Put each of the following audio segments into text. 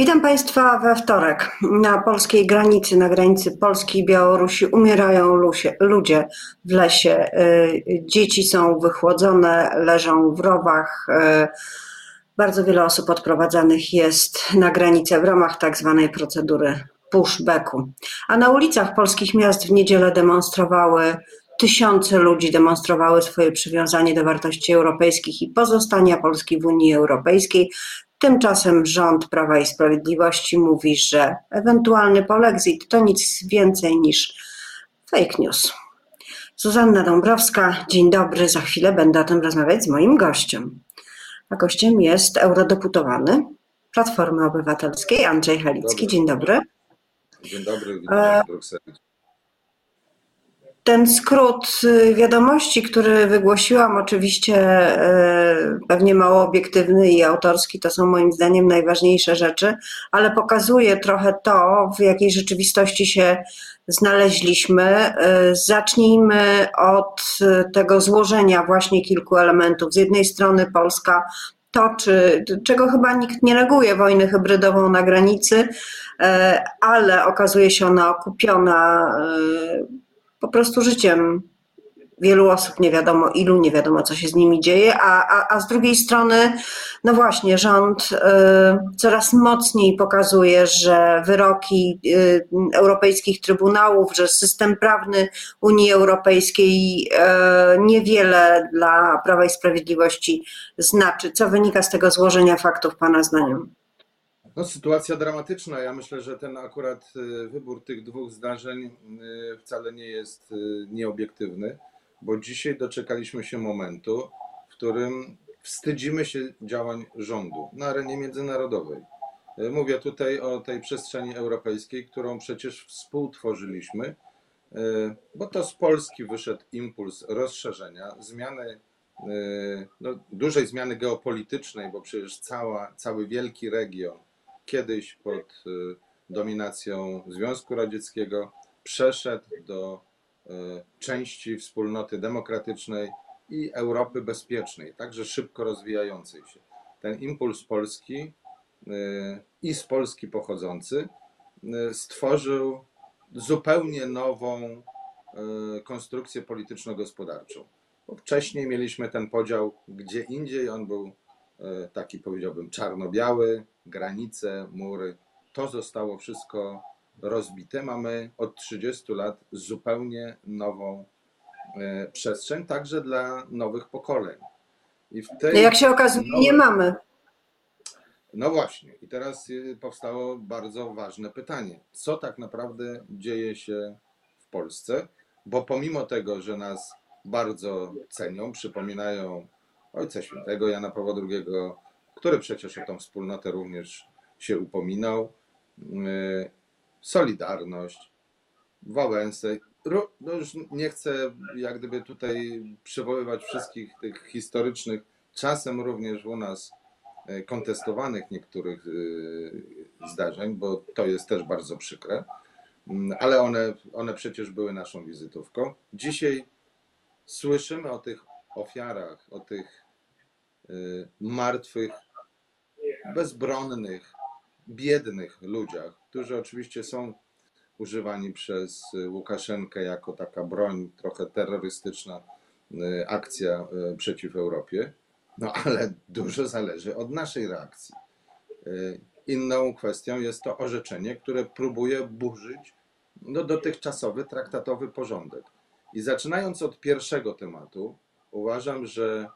Witam Państwa we wtorek. Na polskiej granicy, na granicy Polski i Białorusi umierają lusie, ludzie w lesie. Y, dzieci są wychłodzone, leżą w rowach. Y, bardzo wiele osób odprowadzanych jest na granicę w ramach tak zwanej procedury pushbacku. A na ulicach polskich miast w niedzielę demonstrowały tysiące ludzi, demonstrowały swoje przywiązanie do wartości europejskich i pozostania Polski w Unii Europejskiej. Tymczasem rząd Prawa i Sprawiedliwości mówi, że ewentualny polexit to nic więcej niż fake news. Zuzanna Dąbrowska, dzień dobry. Za chwilę będę o tym rozmawiać z moim gościem. A gościem jest eurodeputowany Platformy Obywatelskiej Andrzej Halicki. Dzień dobry. Dzień dobry, witam w Brukseli. Ten skrót y, wiadomości, który wygłosiłam, oczywiście y, pewnie mało obiektywny i autorski, to są moim zdaniem najważniejsze rzeczy, ale pokazuje trochę to, w jakiej rzeczywistości się znaleźliśmy. Y, zacznijmy od tego złożenia właśnie kilku elementów. Z jednej strony Polska toczy, czego chyba nikt nie neguje, wojnę hybrydową na granicy, ale okazuje się ona okupiona po prostu życiem wielu osób, nie wiadomo ilu, nie wiadomo co się z nimi dzieje, a, a, a z drugiej strony, no właśnie, rząd y, coraz mocniej pokazuje, że wyroki y, europejskich trybunałów, że system prawny Unii Europejskiej y, niewiele dla Prawa i Sprawiedliwości znaczy. Co wynika z tego złożenia faktów, Pana zdaniem? No, sytuacja dramatyczna. Ja myślę, że ten akurat y, wybór tych dwóch zdarzeń y, wcale nie jest y, nieobiektywny, bo dzisiaj doczekaliśmy się momentu, w którym wstydzimy się działań rządu na arenie międzynarodowej. Mówię tutaj o tej przestrzeni europejskiej, którą przecież współtworzyliśmy, bo to z Polski wyszedł impuls rozszerzenia, zmiany, no, dużej zmiany geopolitycznej, bo przecież cała, cały wielki region kiedyś pod y, dominacją Związku Radzieckiego przeszedł do y, części wspólnoty demokratycznej i Europy bezpiecznej, także szybko rozwijającej się. Ten impuls polski y, i z Polski pochodzący stworzył zupełnie nową konstrukcję polityczno-gospodarczą. Wcześniej mieliśmy ten podział gdzie indziej, on był taki powiedziałbym czarno-biały, granice, mury. To zostało wszystko rozbite. Mamy od 30 lat zupełnie nową e, przestrzeń, także dla nowych pokoleń. I w tej Jak się okazuje, nowej... nie mamy. No właśnie, i teraz e, powstało bardzo ważne pytanie: co tak naprawdę dzieje się w Polsce? Bo pomimo tego, że nas bardzo cenią, przypominają Ojca Świętego Jana Pawła II, który przecież o tą wspólnotę również się upominał. Y, Solidarność, Wałęsę. No już nie chcę jak gdyby tutaj przywoływać wszystkich tych historycznych, czasem również u nas y, kontestowanych niektórych y, zdarzeń, bo to jest też bardzo przykre, mm, ale one, one przecież były naszą wizytówką. Dzisiaj słyszymy o tych ofiarach, o tych martwych bezbronnych, biednych ludziach, którzy oczywiście są używani przez Łukaszenkę jako taka broń trochę terrorystyczna, y, akcja y, przeciw Europie. No ale dużo zależy od naszej reakcji. Y, inną kwestią jest to orzeczenie, które próbuje burzyć no, dotychczasowy traktatowy porządek. I zaczynając od pierwszego tematu, uważam, że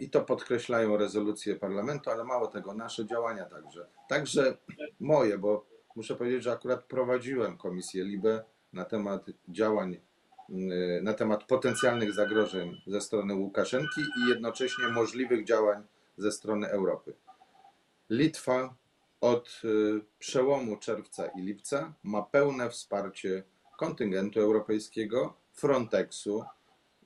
i to podkreślają rezolucje parlamentu, ale mało tego, nasze działania także. Także moje, bo muszę powiedzieć, że akurat prowadziłem komisję LIBE na temat działań, y, na temat potencjalnych zagrożeń ze strony Łukaszenki i jednocześnie możliwych działań ze strony Europy. Litwa od y, przełomu czerwca i lipca ma pełne wsparcie kontyngentu europejskiego, Frontexu,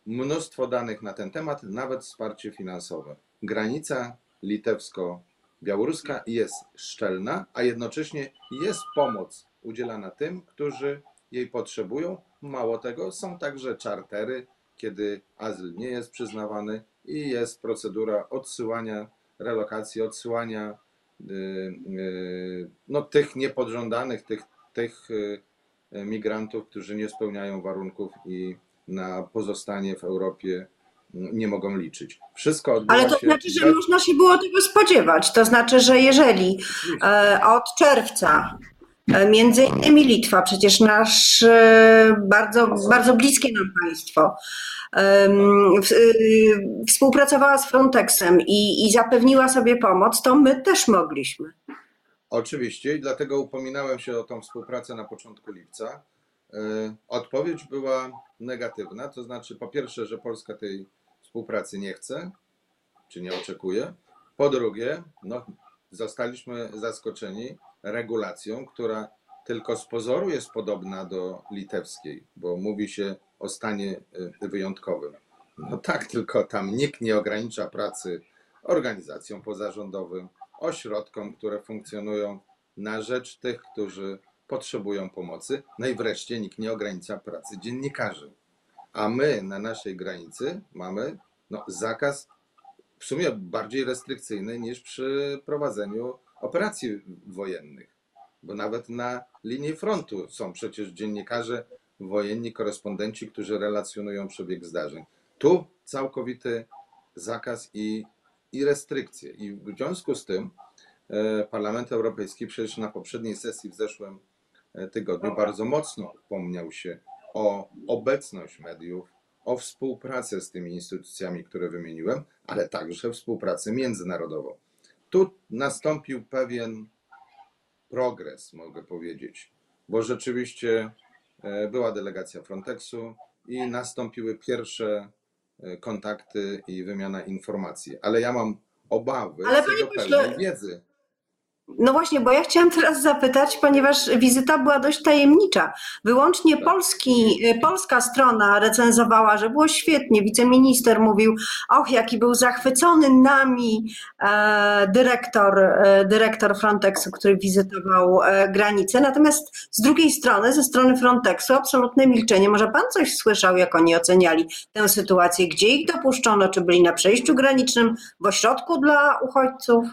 mnóstwo danych na ten temat, nawet wsparcie finansowe. Granica litewsko-białoruska jest szczelna, a jednocześnie jest pomoc udzielana tym, którzy jej potrzebują. Mało tego, są także czartery, kiedy azyl nie jest przyznawany i jest procedura odsyłania, relokacji, odsyłania y, y, no, tych niepodżądanych, tych, tych y, migrantów, którzy nie spełniają warunków i na pozostanie w Europie nie mogą liczyć. Wszystko odbywa Ale to się znaczy, że można się było tego spodziewać. To znaczy, że jeżeli e, od czerwca e, między innymi Litwa, przecież nasz e, bardzo, bardzo bliskie nam państwo, współpracowała z Frontexem i, i zapewniła sobie pomoc, to my też mogliśmy. Oczywiście i dlatego upominałem się o tą współpracę na początku lipca. E, Odpowiedź była negatywna, to znaczy po pierwsze, że Polska tej współpracy nie chce, czy nie oczekuje. Po drugie, no, zostaliśmy zaskoczeni regulacją, która tylko z pozoru jest podobna do litewskiej, bo mówi się o stanie e, wyjątkowym. No tak, tylko tam nikt nie ogranicza pracy organizacjom pozarządowym, ośrodkom, które funkcjonują na rzecz tych, którzy potrzebują pomocy. No i wreszcie nikt nie ogranicza pracy dziennikarzy. A my na naszej granicy mamy no, zakaz w sumie bardziej restrykcyjny niż przy prowadzeniu operacji wojennych. Bo nawet na linii frontu są przecież dziennikarze wojenni, korespondenci, którzy relacjonują przebieg zdarzeń. Tu całkowity zakaz i, i restrykcje. I w związku z tym e, Parlament Europejski przecież na poprzedniej sesji w zeszłym tygodniu bardzo mocno upomniał się o obecność mediów, o współpracę z tymi instytucjami, które wymieniłem, ale także współpracę międzynarodową. Tu nastąpił pewien progres, mogę powiedzieć, bo rzeczywiście e, była delegacja Frontexu i nastąpiły pierwsze e, kontakty i wymiana informacji, ale ja mam obawy Ale co do pewnej wiedzy. No właśnie, bo ja chciałam teraz zapytać, ponieważ wizyta była dość tajemnicza. Wyłącznie polski, polska strona recenzowała, że było świetnie. Wiceminister mówił, och, jaki był zachwycony nami e, dyrektor, e, dyrektor Frontexu, który wizytował e, granicę. Natomiast z drugiej strony, ze strony Frontexu, absolutne milczenie. Może pan coś słyszał, jak oni oceniali tę sytuację? Gdzie ich dopuszczono? Czy byli na przejściu granicznym, w ośrodku dla uchodźców?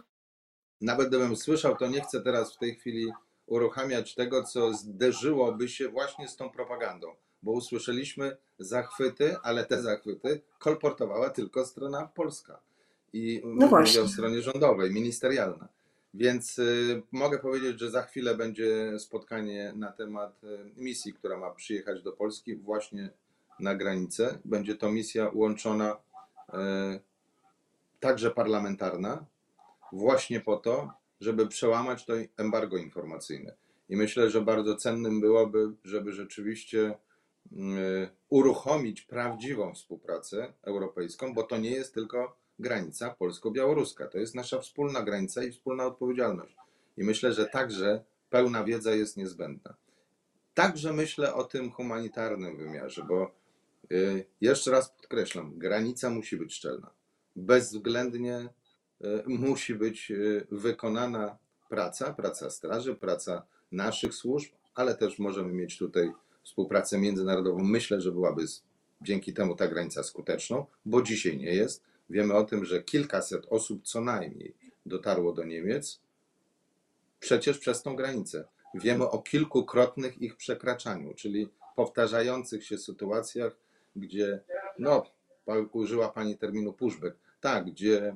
Nawet gdybym słyszał, to nie chcę teraz w tej chwili uruchamiać tego, co zderzyłoby się właśnie z tą propagandą, bo usłyszeliśmy zachwyty, ale te zachwyty kolportowała tylko strona polska. I mówię właśnie. o stronie rządowej, ministerialna. Więc y, mogę powiedzieć, że za chwilę będzie spotkanie na temat y, misji, która ma przyjechać do Polski właśnie na granicę. Będzie to misja łączona y, także parlamentarna, właśnie po to, żeby przełamać to embargo informacyjne. I myślę, że bardzo cennym byłoby, żeby rzeczywiście mm, uruchomić prawdziwą współpracę europejską, bo to nie jest tylko granica polsko-białoruska, to jest nasza wspólna granica i wspólna odpowiedzialność. I myślę, że także pełna wiedza jest niezbędna. Także myślę o tym humanitarnym wymiarze, bo y, jeszcze raz podkreślam, granica musi być szczelna. Bezwzględnie musi być y, wykonana praca, praca straży, praca naszych służb, ale też możemy mieć tutaj współpracę międzynarodową. Myślę, że byłaby dzięki temu ta granica skuteczną, bo dzisiaj nie jest. Wiemy o tym, że kilkaset osób co najmniej dotarło do Niemiec przecież przez tą granicę. Wiemy o kilkukrotnych ich przekraczaniu, czyli powtarzających się sytuacjach, gdzie, no, użyła Pani terminu pushback, tak, gdzie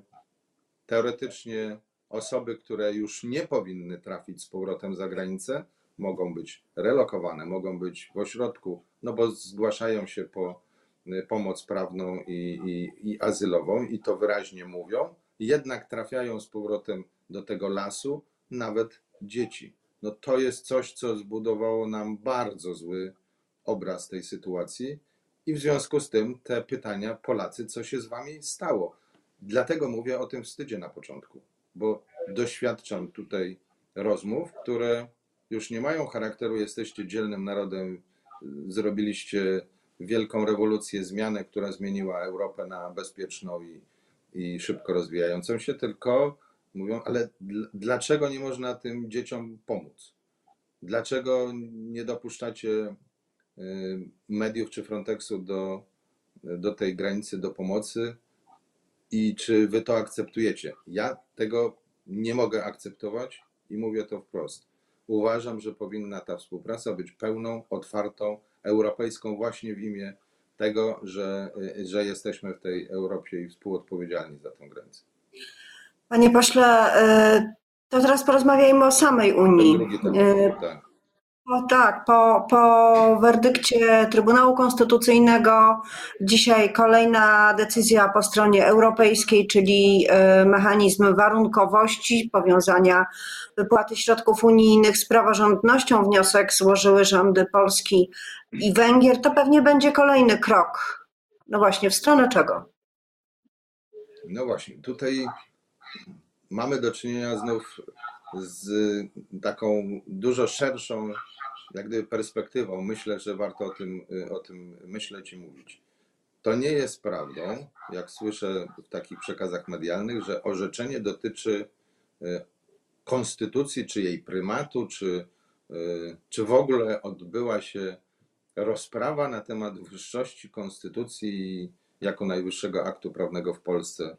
teoretycznie osoby, które już nie powinny trafić z powrotem za granicę, mogą być relokowane, mogą być w ośrodku, no bo zgłaszają się po y, pomoc prawną i, i, i azylową i to wyraźnie mówią, jednak trafiają z powrotem do tego lasu nawet dzieci. No to jest coś, co zbudowało nam bardzo zły obraz tej sytuacji i w związku z tym te pytania, Polacy, co się z wami stało? Dlatego mówię o tym wstydzie na początku, bo doświadczam tutaj rozmów, które już nie mają charakteru, jesteście dzielnym narodem, zrobiliście wielką rewolucję, zmianę, która zmieniła Europę na bezpieczną i, i szybko rozwijającą się, tylko mówią, ale dl- dlaczego nie można tym dzieciom pomóc? Dlaczego nie dopuszczacie y, mediów czy Frontexu do, do tej granicy, do pomocy? I czy wy to akceptujecie? Ja tego nie mogę akceptować i mówię to wprost. Uważam, że powinna ta współpraca być pełną, otwartą, europejską właśnie w imię tego, że, że jesteśmy w tej Europie i współodpowiedzialni za tę granicę. Panie pośle, y, to teraz porozmawiajmy o samej Unii. Temat, Y, tak. O tak, po, po werdykcie Trybunału Konstytucyjnego dzisiaj kolejna decyzja po stronie europejskiej, czyli e, mechanizm warunkowości, powiązania wypłaty środków unijnych z praworządnością. Wniosek złożyły rządy Polski i Węgier. To pewnie będzie kolejny krok. No właśnie, w stronę czego? No właśnie, tutaj mamy do czynienia znów z taką dużo szerszą jak gdyby perspektywą. Myślę, że warto o tym, o tym myśleć i mówić. To nie jest prawdą, jak słyszę w takich przekazach medialnych, że orzeczenie dotyczy y, konstytucji, czy jej prymatu, czy, y, czy w ogóle odbyła się rozprawa na temat wyższości konstytucji jako najwyższego aktu prawnego w Polsce.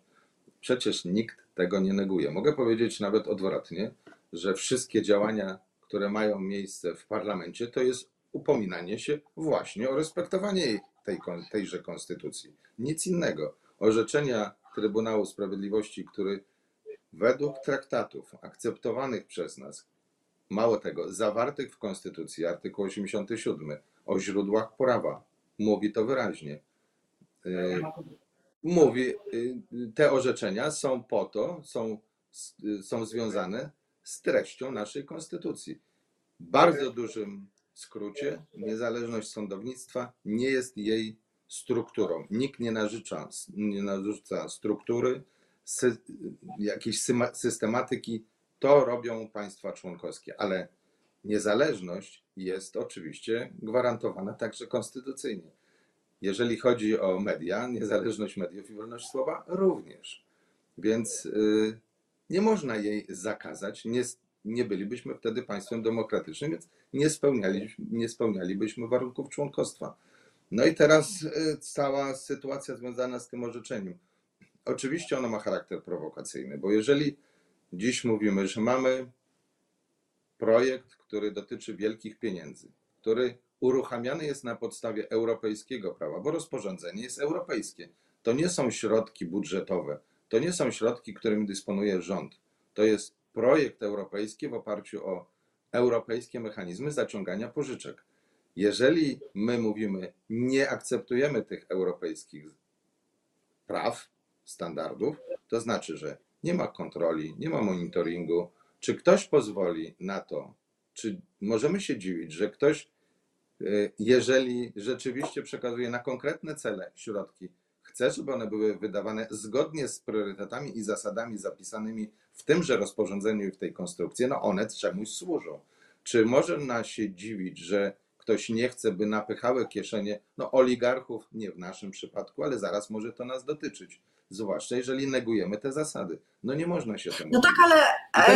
Przecież nikt tego nie neguje. Mogę powiedzieć nawet odwrotnie, że wszystkie działania, które mają miejsce w parlamencie, to jest upominanie się właśnie o respektowanie tej, tejże konstytucji. Nic innego. Orzeczenia Trybunału Sprawiedliwości, który według traktatów akceptowanych przez nas, mało tego, zawartych w Konstytucji, artykuł 87 o źródłach prawa, mówi to wyraźnie. Y, Mówi, y, te orzeczenia są po to, są, y, są związane z treścią naszej Konstytucji. W bardzo dużym skrócie, niezależność sądownictwa nie jest jej strukturą. Nikt nie narzuca, nie narzuca struktury, sy, jakiejś systematyki. To robią państwa członkowskie, ale niezależność jest oczywiście gwarantowana także konstytucyjnie. Jeżeli chodzi o media, niezależność mediów i wolność słowa również. Więc y, nie można jej zakazać. Nie, nie bylibyśmy wtedy państwem demokratycznym, więc nie, spełniali, nie spełnialibyśmy warunków członkostwa. No i teraz y, cała sytuacja związana z tym orzeczeniem. Oczywiście ono ma charakter prowokacyjny, bo jeżeli dziś mówimy, że mamy projekt, który dotyczy wielkich pieniędzy, który uruchamiany jest na podstawie europejskiego prawa, bo rozporządzenie jest europejskie. To nie są środki budżetowe, to nie są środki, którymi dysponuje rząd. To jest projekt europejski w oparciu o europejskie mechanizmy zaciągania pożyczek. Jeżeli my mówimy, nie akceptujemy tych europejskich praw, standardów, to znaczy, że nie ma kontroli, nie ma monitoringu. Czy ktoś pozwoli na to, czy możemy się dziwić, że ktoś, y, jeżeli rzeczywiście przekazuje na konkretne cele środki, chce, żeby one były wydawane zgodnie z priorytetami i zasadami zapisanymi w tymże rozporządzeniu i w tej konstrukcji, no one czemuś służą. Czy może nas się dziwić, że ktoś nie chce, by napychały kieszenie no, oligarchów, nie w naszym przypadku, ale zaraz może to nas dotyczyć. Zwłaszcza jeżeli negujemy te zasady. No nie można się temu. No tak, ale,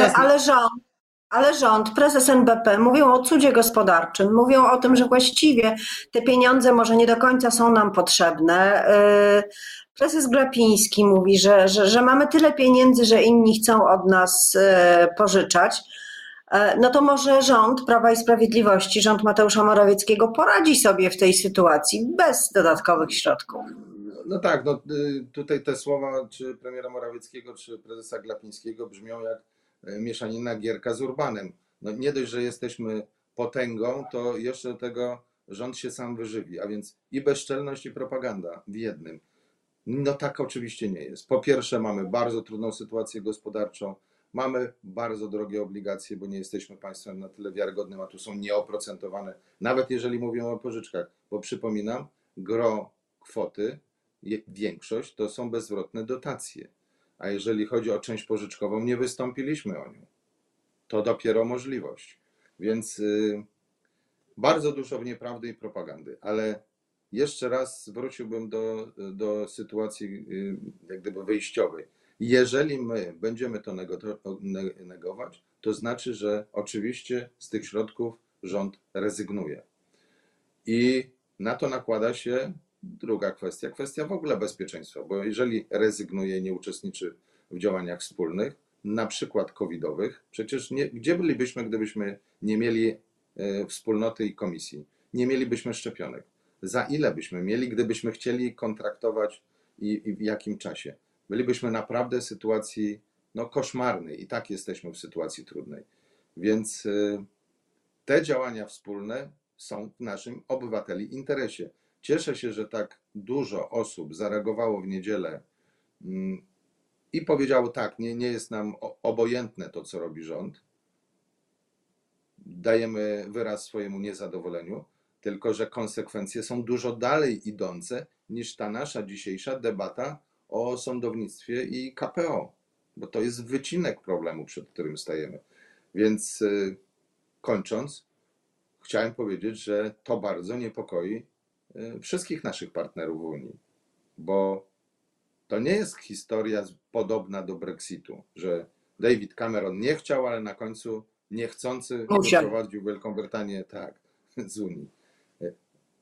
e, ale rząd, ale rząd, prezes NBP mówią o cudzie gospodarczym, mówią o tym, że właściwie te pieniądze może nie do końca są nam potrzebne. E, Prezes Glapiński mówi, że, że, że mamy tyle pieniędzy, że inni chcą od nas e, pożyczać. E, No to może rząd Prawa i Sprawiedliwości, rząd Mateusza Morawieckiego poradzi sobie w tej sytuacji bez dodatkowych środków. No tak, no, y, tutaj te słowa czy premiera Morawieckiego, czy prezesa Glapińskiego brzmią jak y, mieszanina Gierka z Urbanem. No nie dość, że jesteśmy potęgą, to jeszcze do tego rząd się sam wyżywi, a więc i bezczelność, i propaganda w jednym. No tak oczywiście nie jest. Po pierwsze mamy bardzo trudną sytuację gospodarczą, mamy bardzo drogie obligacje, bo nie jesteśmy państwem na tyle wiarygodnym, a tu są nieoprocentowane, nawet jeżeli mówimy o pożyczkach, bo przypominam, gro kwoty większość to są bezzwrotne dotacje. A jeżeli chodzi o część pożyczkową, nie wystąpiliśmy o nią. To dopiero możliwość. Więc y, bardzo dużo w nieprawdy i propagandy, ale jeszcze raz wróciłbym do, do sytuacji y, jak gdyby wyjściowej. Jeżeli my będziemy to nego- to ne- negować, to znaczy, że oczywiście z tych środków rząd rezygnuje. I na to nakłada się druga kwestia, kwestia w ogóle bezpieczeństwa, bo jeżeli rezygnuje nie uczestniczy w działaniach wspólnych, na przykład covidowych, przecież nie, gdzie bylibyśmy, gdybyśmy nie mieli e, wspólnoty i komisji, nie mielibyśmy szczepionek. Za ile byśmy mieli, gdybyśmy chcieli kontraktować i, i w jakim czasie? Bylibyśmy naprawdę w sytuacji no, koszmarnej i tak jesteśmy w sytuacji trudnej. Więc e, te działania wspólne są w naszym obywateli interesie. Cieszę się, że tak dużo osób zareagowało w niedzielę mm, i powiedziało tak, nie, nie jest nam obojętne to, co robi rząd. Dajemy wyraz swojemu niezadowoleniu, tylko że konsekwencje są dużo dalej idące niż ta nasza dzisiejsza debata o sądownictwie i KPO, bo to jest wycinek problemu, przed którym stajemy. Więc y, kończąc, chciałem powiedzieć, że to bardzo niepokoi wszystkich naszych partnerów w Unii, bo to nie jest historia podobna do Brexitu, że David Cameron nie chciał, ale na końcu niechcący Musiał. wyprowadził Wielką Brytanię tak z Unii. Y,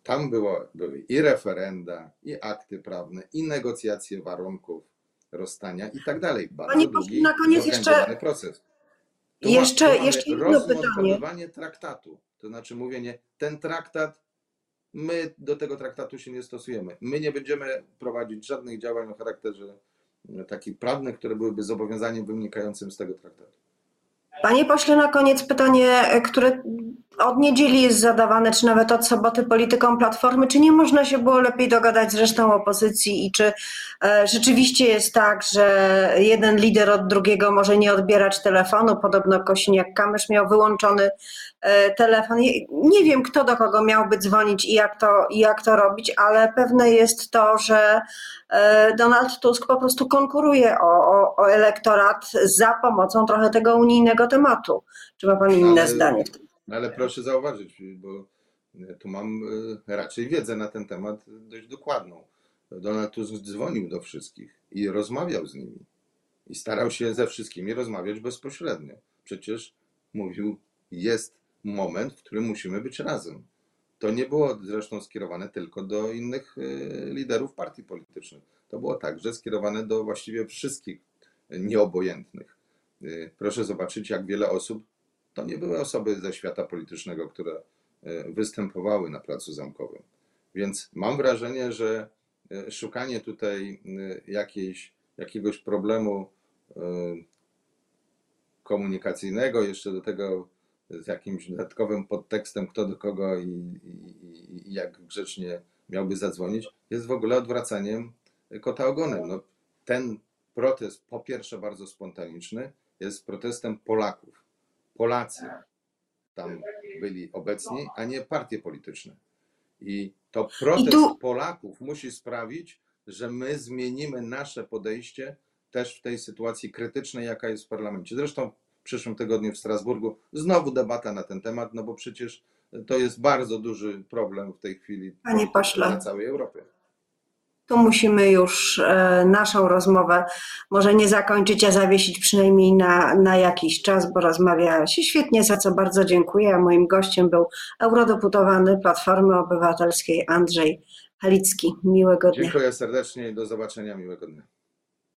Tam było, były i referenda, i akty prawne, i negocjacje warunków rozstania i tak dalej. Bardzo Panie długi, na koniec jeszcze- proces. Jeszcze- tu mamy jeszcze jedno pytanie. traktatu. To znaczy mówienie, ten traktat, my do tego traktatu się nie stosujemy. My nie będziemy prowadzić żadnych działań o charakterze e, takich prawnych, które byłyby zobowiązaniem wynikającym z tego traktatu. Panie pośle, na koniec pytanie, e, które od niedzieli jest zadawane, czy nawet od soboty politykom Platformy. Czy nie można się było lepiej dogadać z resztą opozycji i czy e, rzeczywiście jest tak, że jeden lider od drugiego może nie odbierać telefonu? Podobno Kosiniak-Kamysz miał wyłączony telefon. Nie, wiem, kto do kogo miałby dzwonić i jak to, i jak to robić, ale pewne jest to, że e, Donald Tusk po prostu konkuruje o, o, o elektorat za pomocą trochę tego unijnego tematu. Czy ma Pan inne Ale- zdanie? w tym? No ale proszę zauważyć, bo e, tu mam e, raczej wiedzę na ten temat dość dokładną. Donald Tusk dzwonił do wszystkich i rozmawiał z nimi. I starał się ze wszystkimi rozmawiać bezpośrednio. Przecież mówił, jest moment, w którym musimy być razem. To nie było zresztą skierowane tylko do innych e, liderów partii politycznych. To było także skierowane do właściwie wszystkich nieobojętnych. E, Proszę zobaczyć, jak wiele osób to nie były osoby ze świata politycznego, które e, występowały na Placu Zamkowym. Więc mam wrażenie, że szukanie tutaj jakiejś, jakiegoś problemu komunikacyjnego, jeszcze do tego z jakimś dodatkowym podtekstem, kto do kogo i, i, i- jak grzecznie miałby zadzwonić, jest w ogóle odwracaniem kota ogonem. No, ten protest, po pierwsze, bardzo spontaniczny, jest protestem Polaków. Polacy tam byli obecni, a nie partie polityczne. I to protest I Polaków musi sprawić, że my zmienimy nasze podejście też w tej sytuacji krytycznej, jaka jest w parlamencie. Zresztą przyszłym tygodniu w Strasburgu znowu debata na ten temat, no bo przecież to jest bardzo duży problem w tej chwili Panie pośle. na całej Europie. Tu musimy już e, naszą rozmowę może nie zakończyć, a zawiesić przynajmniej na, na jakiś czas, bo rozmawia się świetnie, za co bardzo dziękuję. A moim gościem był eurodeputowany Platformy Obywatelskiej Andrzej Halicki. Miłego dnia. Dziękuję serdecznie i do zobaczenia. Miłego dnia.